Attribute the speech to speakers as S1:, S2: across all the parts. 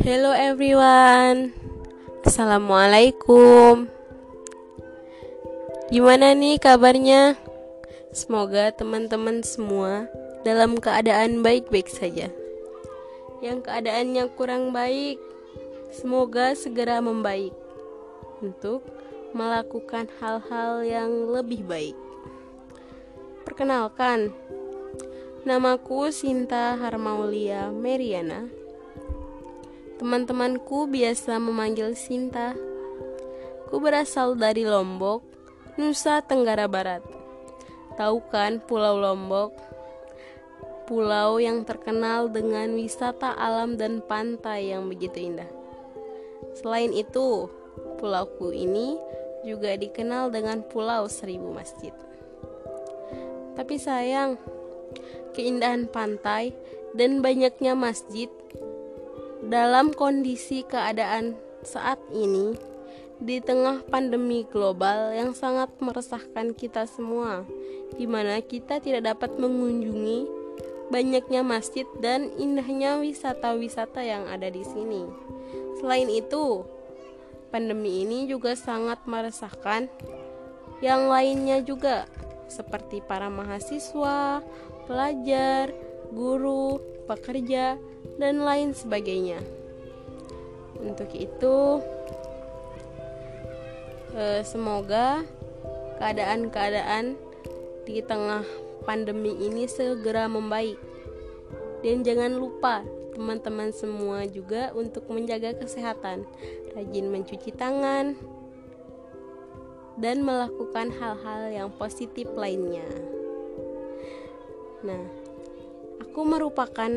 S1: Hello everyone. Assalamualaikum. Gimana nih kabarnya? Semoga teman-teman semua dalam keadaan baik-baik saja. Yang keadaannya kurang baik Semoga segera membaik Untuk melakukan hal-hal yang lebih baik. Perkenalkan Namaku Sinta Harmaulia Meriana Teman-temanku biasa memanggil Sinta. Ku berasal dari Lombok, Nusa Tenggara Barat. Tahu kan Pulau Lombok? Pulau yang terkenal dengan wisata alam dan pantai yang begitu indah. Selain itu, pulauku ini juga dikenal dengan Pulau Seribu Masjid. Tapi sayang, keindahan pantai dan banyaknya masjid dalam kondisi keadaan saat ini, di tengah pandemi global yang sangat meresahkan kita semua, di mana kita tidak dapat mengunjungi banyaknya masjid dan indahnya wisata-wisata yang ada di sini. Selain itu, pandemi ini juga sangat meresahkan yang lainnya juga, seperti para mahasiswa, pelajar, guru, pekerja, dan lain sebagainya. Untuk itu, eh, semoga keadaan-keadaan di tengah pandemi ini segera membaik. Dan jangan lupa teman-teman semua juga untuk menjaga kesehatan, rajin mencuci tangan, dan melakukan hal-hal yang positif lainnya. Nah, aku merupakan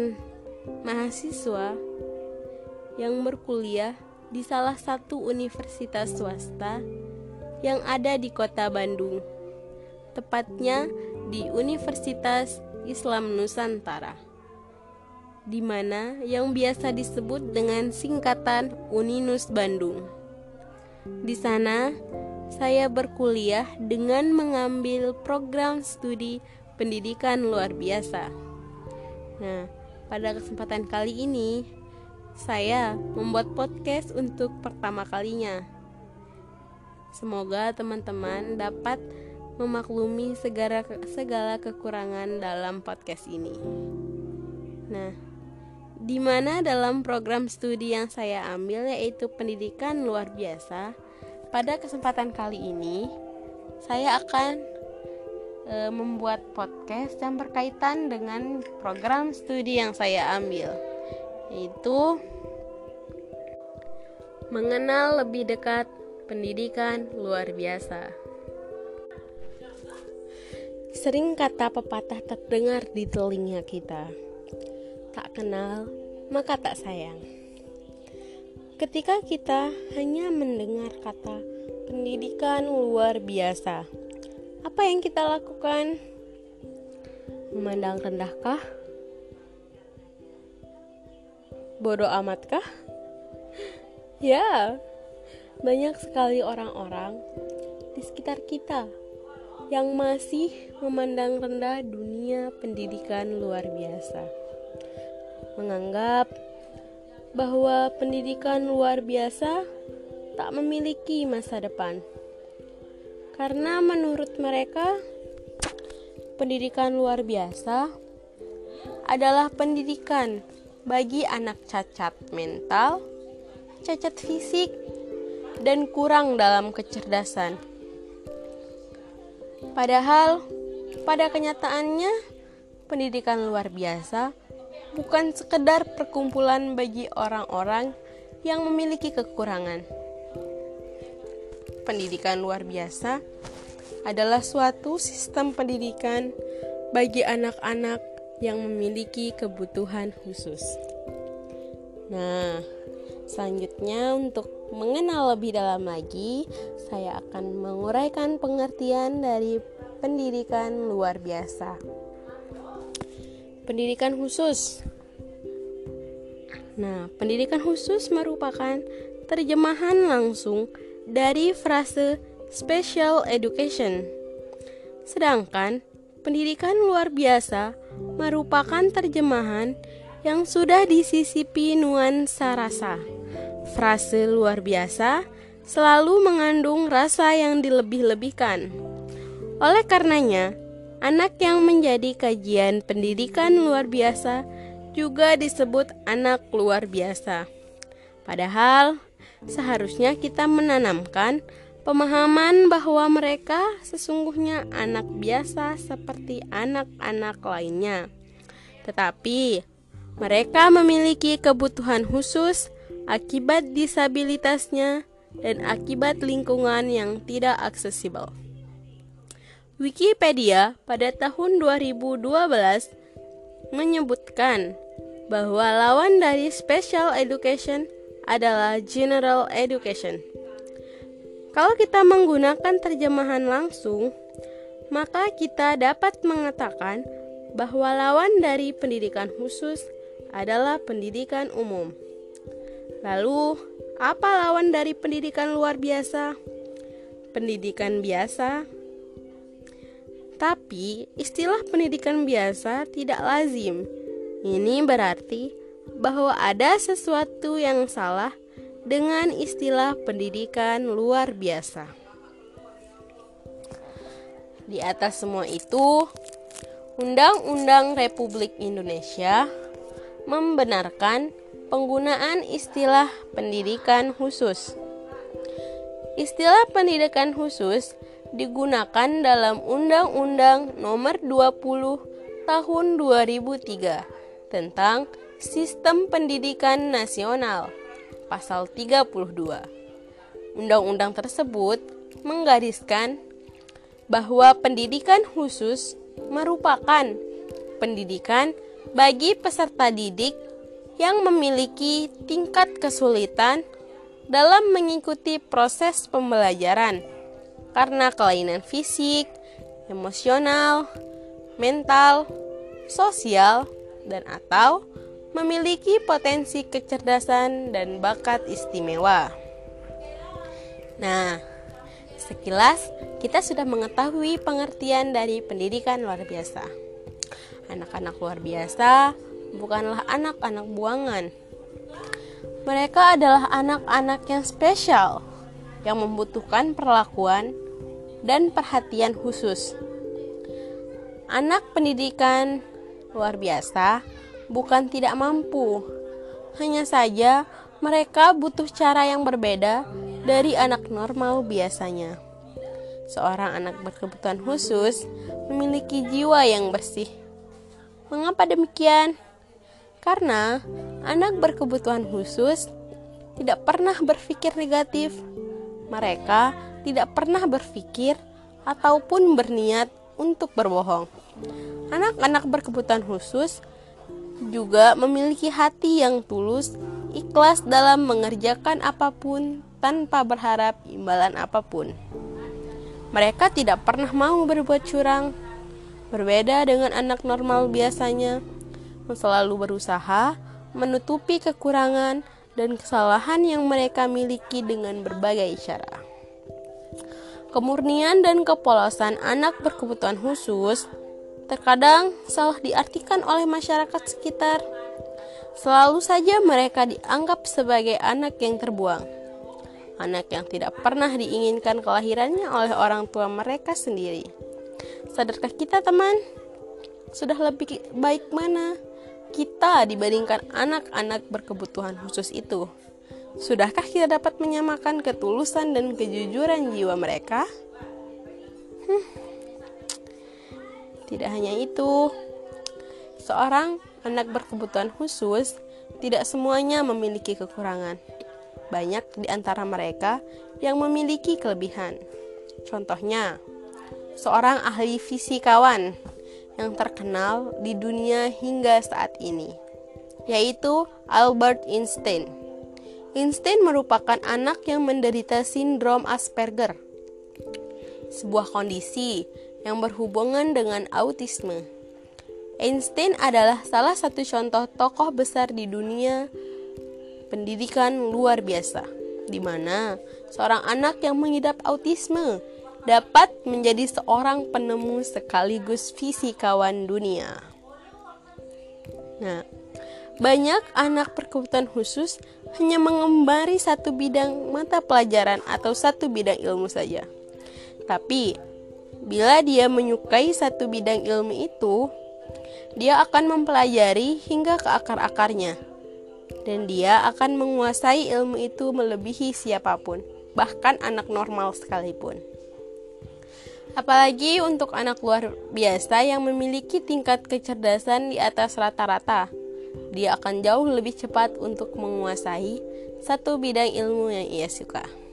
S1: mahasiswa yang berkuliah di salah satu universitas swasta yang ada di kota Bandung, tepatnya di Universitas Islam Nusantara, di mana yang biasa disebut dengan singkatan Uninus Bandung. Di sana, saya berkuliah dengan mengambil program studi pendidikan luar biasa. Nah, pada kesempatan kali ini, saya membuat podcast untuk pertama kalinya. Semoga teman-teman dapat memaklumi segala segala kekurangan dalam podcast ini. Nah, di mana dalam program studi yang saya ambil yaitu pendidikan luar biasa, pada kesempatan kali ini saya akan e, membuat podcast yang berkaitan dengan program studi yang saya ambil, yaitu mengenal lebih dekat pendidikan luar biasa. Sering kata pepatah terdengar di telinga kita, tak kenal maka tak sayang. Ketika kita hanya mendengar kata pendidikan luar biasa, apa yang kita lakukan? Memandang rendahkah? Bodoh amatkah? Ya, banyak sekali orang-orang di sekitar kita yang masih memandang rendah dunia pendidikan luar biasa. Menganggap bahwa pendidikan luar biasa tak memiliki masa depan. Karena menurut mereka pendidikan luar biasa adalah pendidikan bagi anak cacat mental, cacat fisik, dan kurang dalam kecerdasan. Padahal pada kenyataannya pendidikan luar biasa bukan sekedar perkumpulan bagi orang-orang yang memiliki kekurangan pendidikan luar biasa adalah suatu sistem pendidikan bagi anak-anak yang memiliki kebutuhan khusus. Nah, selanjutnya untuk mengenal lebih dalam lagi, saya akan menguraikan pengertian dari pendidikan luar biasa. Pendidikan khusus. Nah, pendidikan khusus merupakan terjemahan langsung dari frase special education. Sedangkan pendidikan luar biasa merupakan terjemahan yang sudah disisipi nuansa rasa. Frase luar biasa selalu mengandung rasa yang dilebih-lebihkan. Oleh karenanya, anak yang menjadi kajian pendidikan luar biasa juga disebut anak luar biasa. Padahal, seharusnya kita menanamkan pemahaman bahwa mereka sesungguhnya anak biasa seperti anak-anak lainnya. Tetapi mereka memiliki kebutuhan khusus akibat disabilitasnya dan akibat lingkungan yang tidak aksesibel. Wikipedia pada tahun 2012 menyebutkan bahwa lawan dari special education adalah general education. Kalau kita menggunakan terjemahan langsung, maka kita dapat mengatakan bahwa lawan dari pendidikan khusus adalah pendidikan umum. Lalu, apa lawan dari pendidikan luar biasa? Pendidikan biasa. Tapi, istilah pendidikan biasa tidak lazim. Ini berarti bahwa ada sesuatu yang salah dengan istilah pendidikan luar biasa. Di atas semua itu, Undang-Undang Republik Indonesia membenarkan penggunaan istilah pendidikan khusus. Istilah pendidikan khusus digunakan dalam Undang-Undang Nomor 20 Tahun 2003 tentang Sistem Pendidikan Nasional pasal 32. Undang-undang tersebut menggariskan bahwa pendidikan khusus merupakan pendidikan bagi peserta didik yang memiliki tingkat kesulitan dalam mengikuti proses pembelajaran karena kelainan fisik, emosional, mental, sosial, dan atau memiliki potensi kecerdasan dan bakat istimewa. Nah, sekilas kita sudah mengetahui pengertian dari pendidikan luar biasa. Anak-anak luar biasa bukanlah anak-anak buangan. Mereka adalah anak-anak yang spesial yang membutuhkan perlakuan dan perhatian khusus. Anak pendidikan luar biasa bukan tidak mampu. Hanya saja mereka butuh cara yang berbeda dari anak normal biasanya. Seorang anak berkebutuhan khusus memiliki jiwa yang bersih. Mengapa demikian? Karena anak berkebutuhan khusus tidak pernah berpikir negatif. Mereka tidak pernah berpikir ataupun berniat untuk berbohong. Anak-anak berkebutuhan khusus juga memiliki hati yang tulus, ikhlas dalam mengerjakan apa pun tanpa berharap imbalan apa pun. Mereka tidak pernah mau berbuat curang, berbeda dengan anak normal biasanya, selalu berusaha menutupi kekurangan dan kesalahan yang mereka miliki dengan berbagai cara. Kemurnian dan kepolosan anak berkebutuhan khusus terkadang salah diartikan oleh masyarakat sekitar. Selalu saja mereka dianggap sebagai anak yang terbuang, anak yang tidak pernah diinginkan kelahirannya oleh orang tua mereka sendiri. Sadarkah kita, teman? Sudah lebih baik mana kita dibandingkan anak-anak berkebutuhan khusus itu? Sudahkah kita dapat menyamakan ketulusan dan kejujuran jiwa mereka? Hmm. Tidak hanya itu, seorang anak berkebutuhan khusus tidak semuanya memiliki kekurangan. Banyak di antara mereka yang memiliki kelebihan. Contohnya, seorang ahli fisikawan yang terkenal di dunia hingga saat ini, yaitu Albert Einstein. Einstein merupakan anak yang menderita sindrom Asperger, sebuah kondisi yang berhubungan dengan autisme. Einstein adalah salah satu contoh tokoh besar di dunia pendidikan luar biasa, di mana seorang anak yang mengidap autisme dapat menjadi seorang penemu sekaligus fisikawan dunia. Nah, banyak anak berkebutuhan khusus hanya mengembari satu bidang mata pelajaran atau satu bidang ilmu saja. Tapi, bila dia menyukai satu bidang ilmu itu, dia akan mempelajari hingga ke akar-akarnya. Dan dia akan menguasai ilmu itu melebihi siapa pun, bahkan anak normal sekalipun. Apalagi untuk anak luar biasa yang memiliki tingkat kecerdasan di atas rata-rata, dia akan jauh lebih cepat untuk menguasai satu bidang ilmu yang ia suka.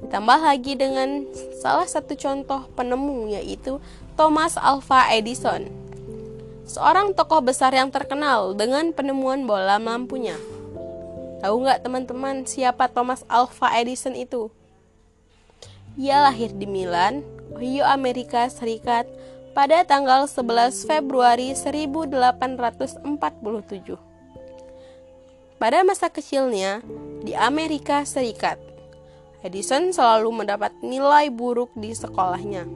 S1: Ditambah lagi dengan salah satu contoh penemu yaitu Thomas Alva Edison. Seorang tokoh besar yang terkenal dengan penemuan bola lampunya. Tahu nggak teman-teman siapa Thomas Alva Edison itu? Ia lahir di Milan, Ohio, Amerika Serikat pada tanggal 11 Februari 1847. Pada masa kecilnya di Amerika Serikat, Edison selalu mendapat nilai buruk di sekolahnya.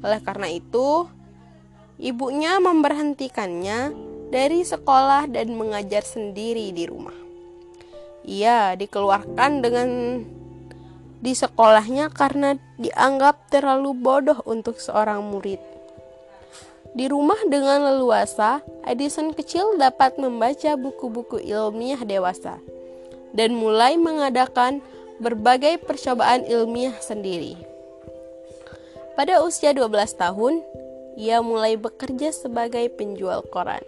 S1: Oleh karena itu, ibunya memberhentikannya dari sekolah dan mengajar sendiri di rumah. Ia dikeluarkan dengan di sekolahnya karena dianggap terlalu bodoh untuk seorang murid. Di rumah dengan leluasa, Edison kecil dapat membaca buku-buku ilmiah dewasa dan mulai mengadakan berbagai percobaan ilmiah sendiri. Pada usia 12 tahun, ia mulai bekerja sebagai penjual koran,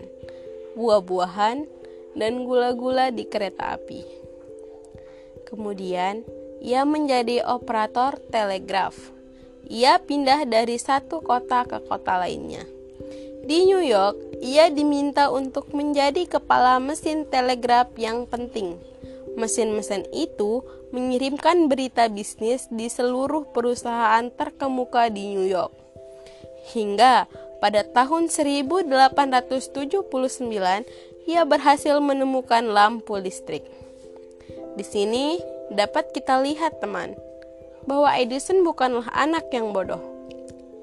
S1: buah-buahan, dan gula-gula di kereta api. Kemudian, ia menjadi operator telegraf. Ia pindah dari satu kota ke kota lainnya. Di New York, ia diminta untuk menjadi kepala mesin telegraf yang penting. Mesin-mesin itu mengirimkan berita bisnis di seluruh perusahaan terkemuka di New York. Hingga pada tahun 1879, ia berhasil menemukan lampu listrik. Di sini dapat kita lihat teman, bahwa Edison bukanlah anak yang bodoh.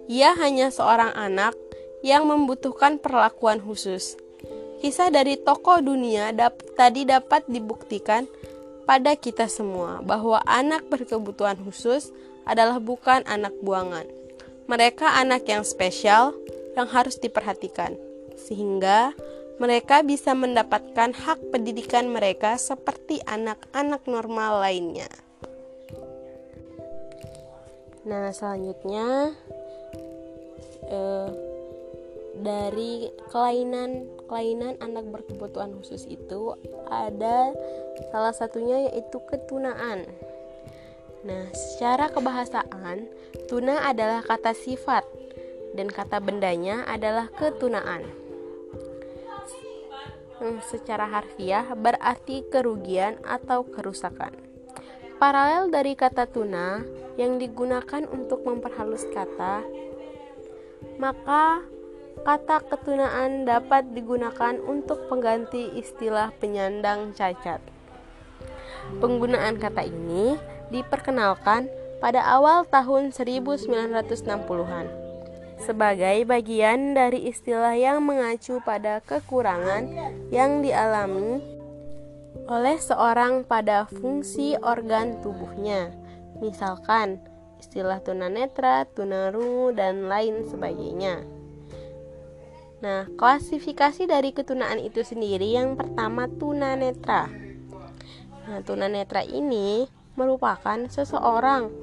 S1: Ia hanya seorang anak yang membutuhkan perlakuan khusus. Kisah dari tokoh dunia dap tadi dapat dibuktikan pada kita semua bahwa anak berkebutuhan khusus adalah bukan anak buangan. Mereka anak yang spesial yang harus diperhatikan, sehingga mereka bisa mendapatkan hak pendidikan mereka seperti anak-anak normal lainnya. Nah, selanjutnya eh, dari kelainan-kelainan anak berkebutuhan khusus itu ada salah satunya yaitu ketunaan. Nah, secara kebahasaan, tuna adalah kata sifat dan kata bendanya adalah ketunaan hmm, secara harfiah berarti kerugian atau kerusakan. Paralel dari kata tuna yang digunakan untuk memperhalus kata, maka kata ketunaan dapat digunakan untuk pengganti istilah penyandang cacat. Penggunaan kata ini diperkenalkan pada awal tahun 1960-an sebagai bagian dari istilah yang mengacu pada kekurangan yang dialami oleh seorang pada fungsi organ tubuhnya. Misalkan istilah tunanetra, tunarungu, dan lain sebagainya. Nah, klasifikasi dari ketunaan itu sendiri yang pertama tunanetra. Nah, tunanetra ini merupakan seseorang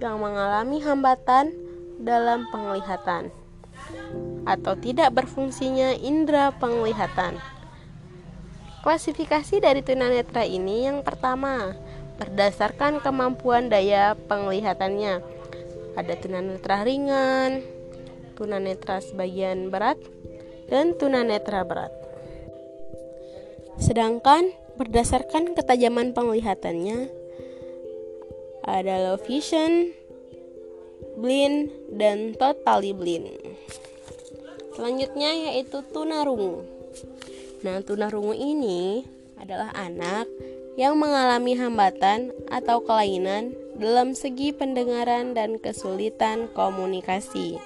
S1: yang mengalami hambatan dalam penglihatan atau tidak berfungsinya indera penglihatan. Klasifikasi dari tunanetra ini yang pertama berdasarkan kemampuan daya penglihatannya. Ada tunanetra ringan, tunanetra sebagian berat, dan tunanetra berat. Sedangkan berdasarkan ketajaman penglihatannya ada low vision, blind, dan totally blind. Selanjutnya yaitu tunarungu. Nah, tunarungu ini adalah anak yang mengalami hambatan atau kelainan dalam segi pendengaran dan kesulitan komunikasi.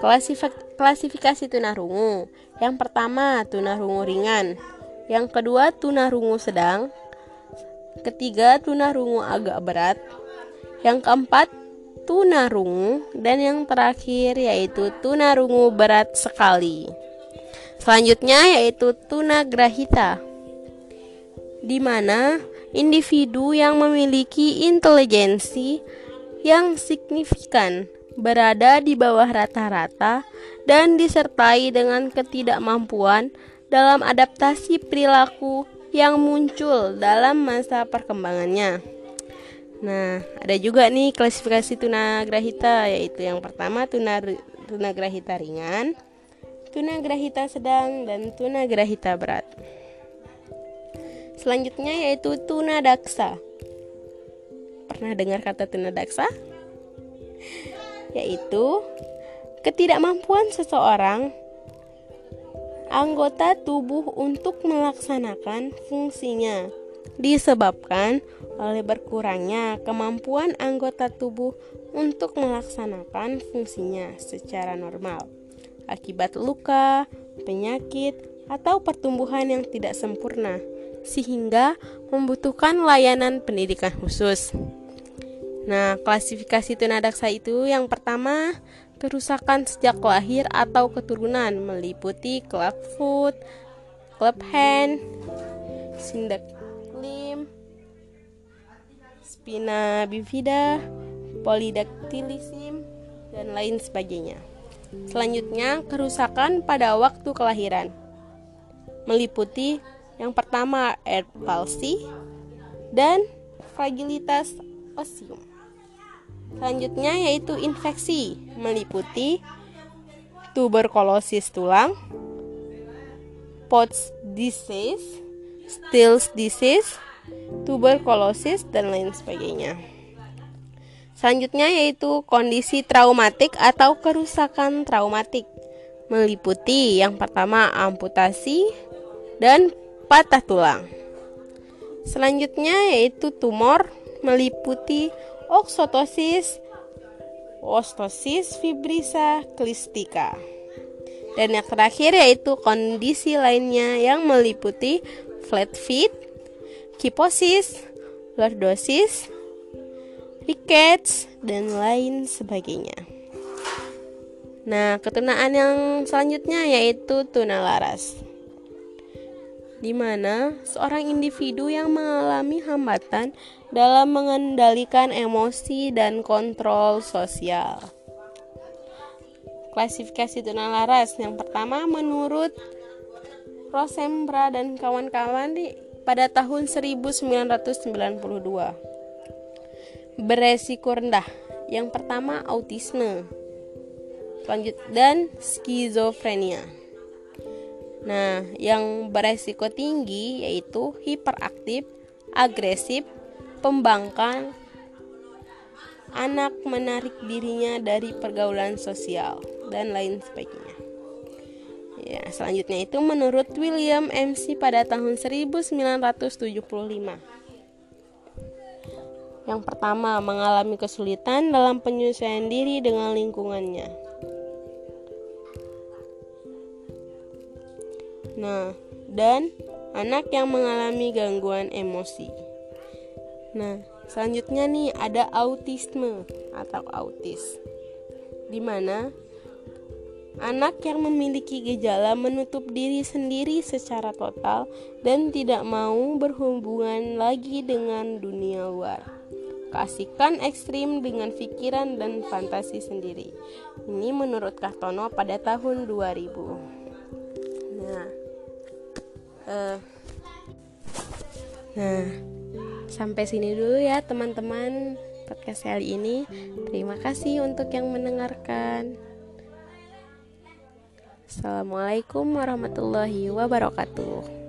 S1: Klasifik klasifikasi tunarungu. Yang pertama, tunarungu ringan. Yang kedua, tunarungu sedang. Ketiga, tunarungu agak berat. Yang keempat, tunarungu dan yang terakhir yaitu tunarungu berat sekali. Selanjutnya yaitu tunagrahita. Di mana individu yang memiliki intelijensi yang signifikan berada di bawah rata-rata dan disertai dengan ketidakmampuan dalam adaptasi perilaku yang muncul dalam masa perkembangannya. Nah, ada juga nih klasifikasi tunagrahita yaitu yang pertama tuna tunagrahita ringan, tunagrahita sedang dan tunagrahita berat. Selanjutnya yaitu tunadaksa. Pernah dengar kata tunadaksa? Yaitu ketidakmampuan seseorang anggota tubuh untuk melaksanakan fungsinya disebabkan oleh berkurangnya kemampuan anggota tubuh untuk melaksanakan fungsinya secara normal akibat luka, penyakit, atau pertumbuhan yang tidak sempurna, sehingga membutuhkan layanan pendidikan khusus. Nah, klasifikasi tunadaksa itu yang pertama kerusakan sejak lahir atau keturunan meliputi club foot, club hand, sindaklim, spina bifida, polydactylism, dan lain sebagainya. Selanjutnya, kerusakan pada waktu kelahiran meliputi yang pertama air palsy dan fragilitas osium. Selanjutnya yaitu infeksi meliputi tuberkulosis tulang, Pott's disease, Still's disease, tuberkulosis dan lain sebagainya. Selanjutnya yaitu kondisi traumatik atau kerusakan traumatik meliputi yang pertama amputasi dan patah tulang. Selanjutnya yaitu tumor meliputi oksotosis, ostosis fibrisa klistika. Dan yang terakhir yaitu kondisi lainnya yang meliputi flat feet, kiposis, lordosis, rickets, dan lain sebagainya. Nah, ketunaan yang selanjutnya yaitu tuna laras di mana seorang individu yang mengalami hambatan dalam mengendalikan emosi dan kontrol sosial. Klasifikasi tunalaras yang pertama menurut Rosembra dan kawan-kawan di pada tahun 1992 beresiko rendah. Yang pertama autisme, lanjut dan skizofrenia. Nah, yang beresiko tinggi yaitu hiperaktif, agresif, pembangkang, anak menarik dirinya dari pergaulan sosial, dan lain sebagainya. Ya, selanjutnya itu menurut William MC pada tahun 1975. Yang pertama, mengalami kesulitan dalam penyesuaian diri dengan lingkungannya. Nah, dan anak yang mengalami gangguan emosi. Nah, selanjutnya nih ada autisme atau autis. Di mana anak yang memiliki gejala menutup diri sendiri secara total dan tidak mau berhubungan lagi dengan dunia luar. Keasikan ekstrim dengan pikiran dan fantasi sendiri. Ini menurut Kartono pada tahun 2000. Nah, uh, nah. Sampai sini dulu ya teman-teman podcast kali ini. Terima kasih untuk yang mendengarkan. Assalamualaikum warahmatullahi wabarakatuh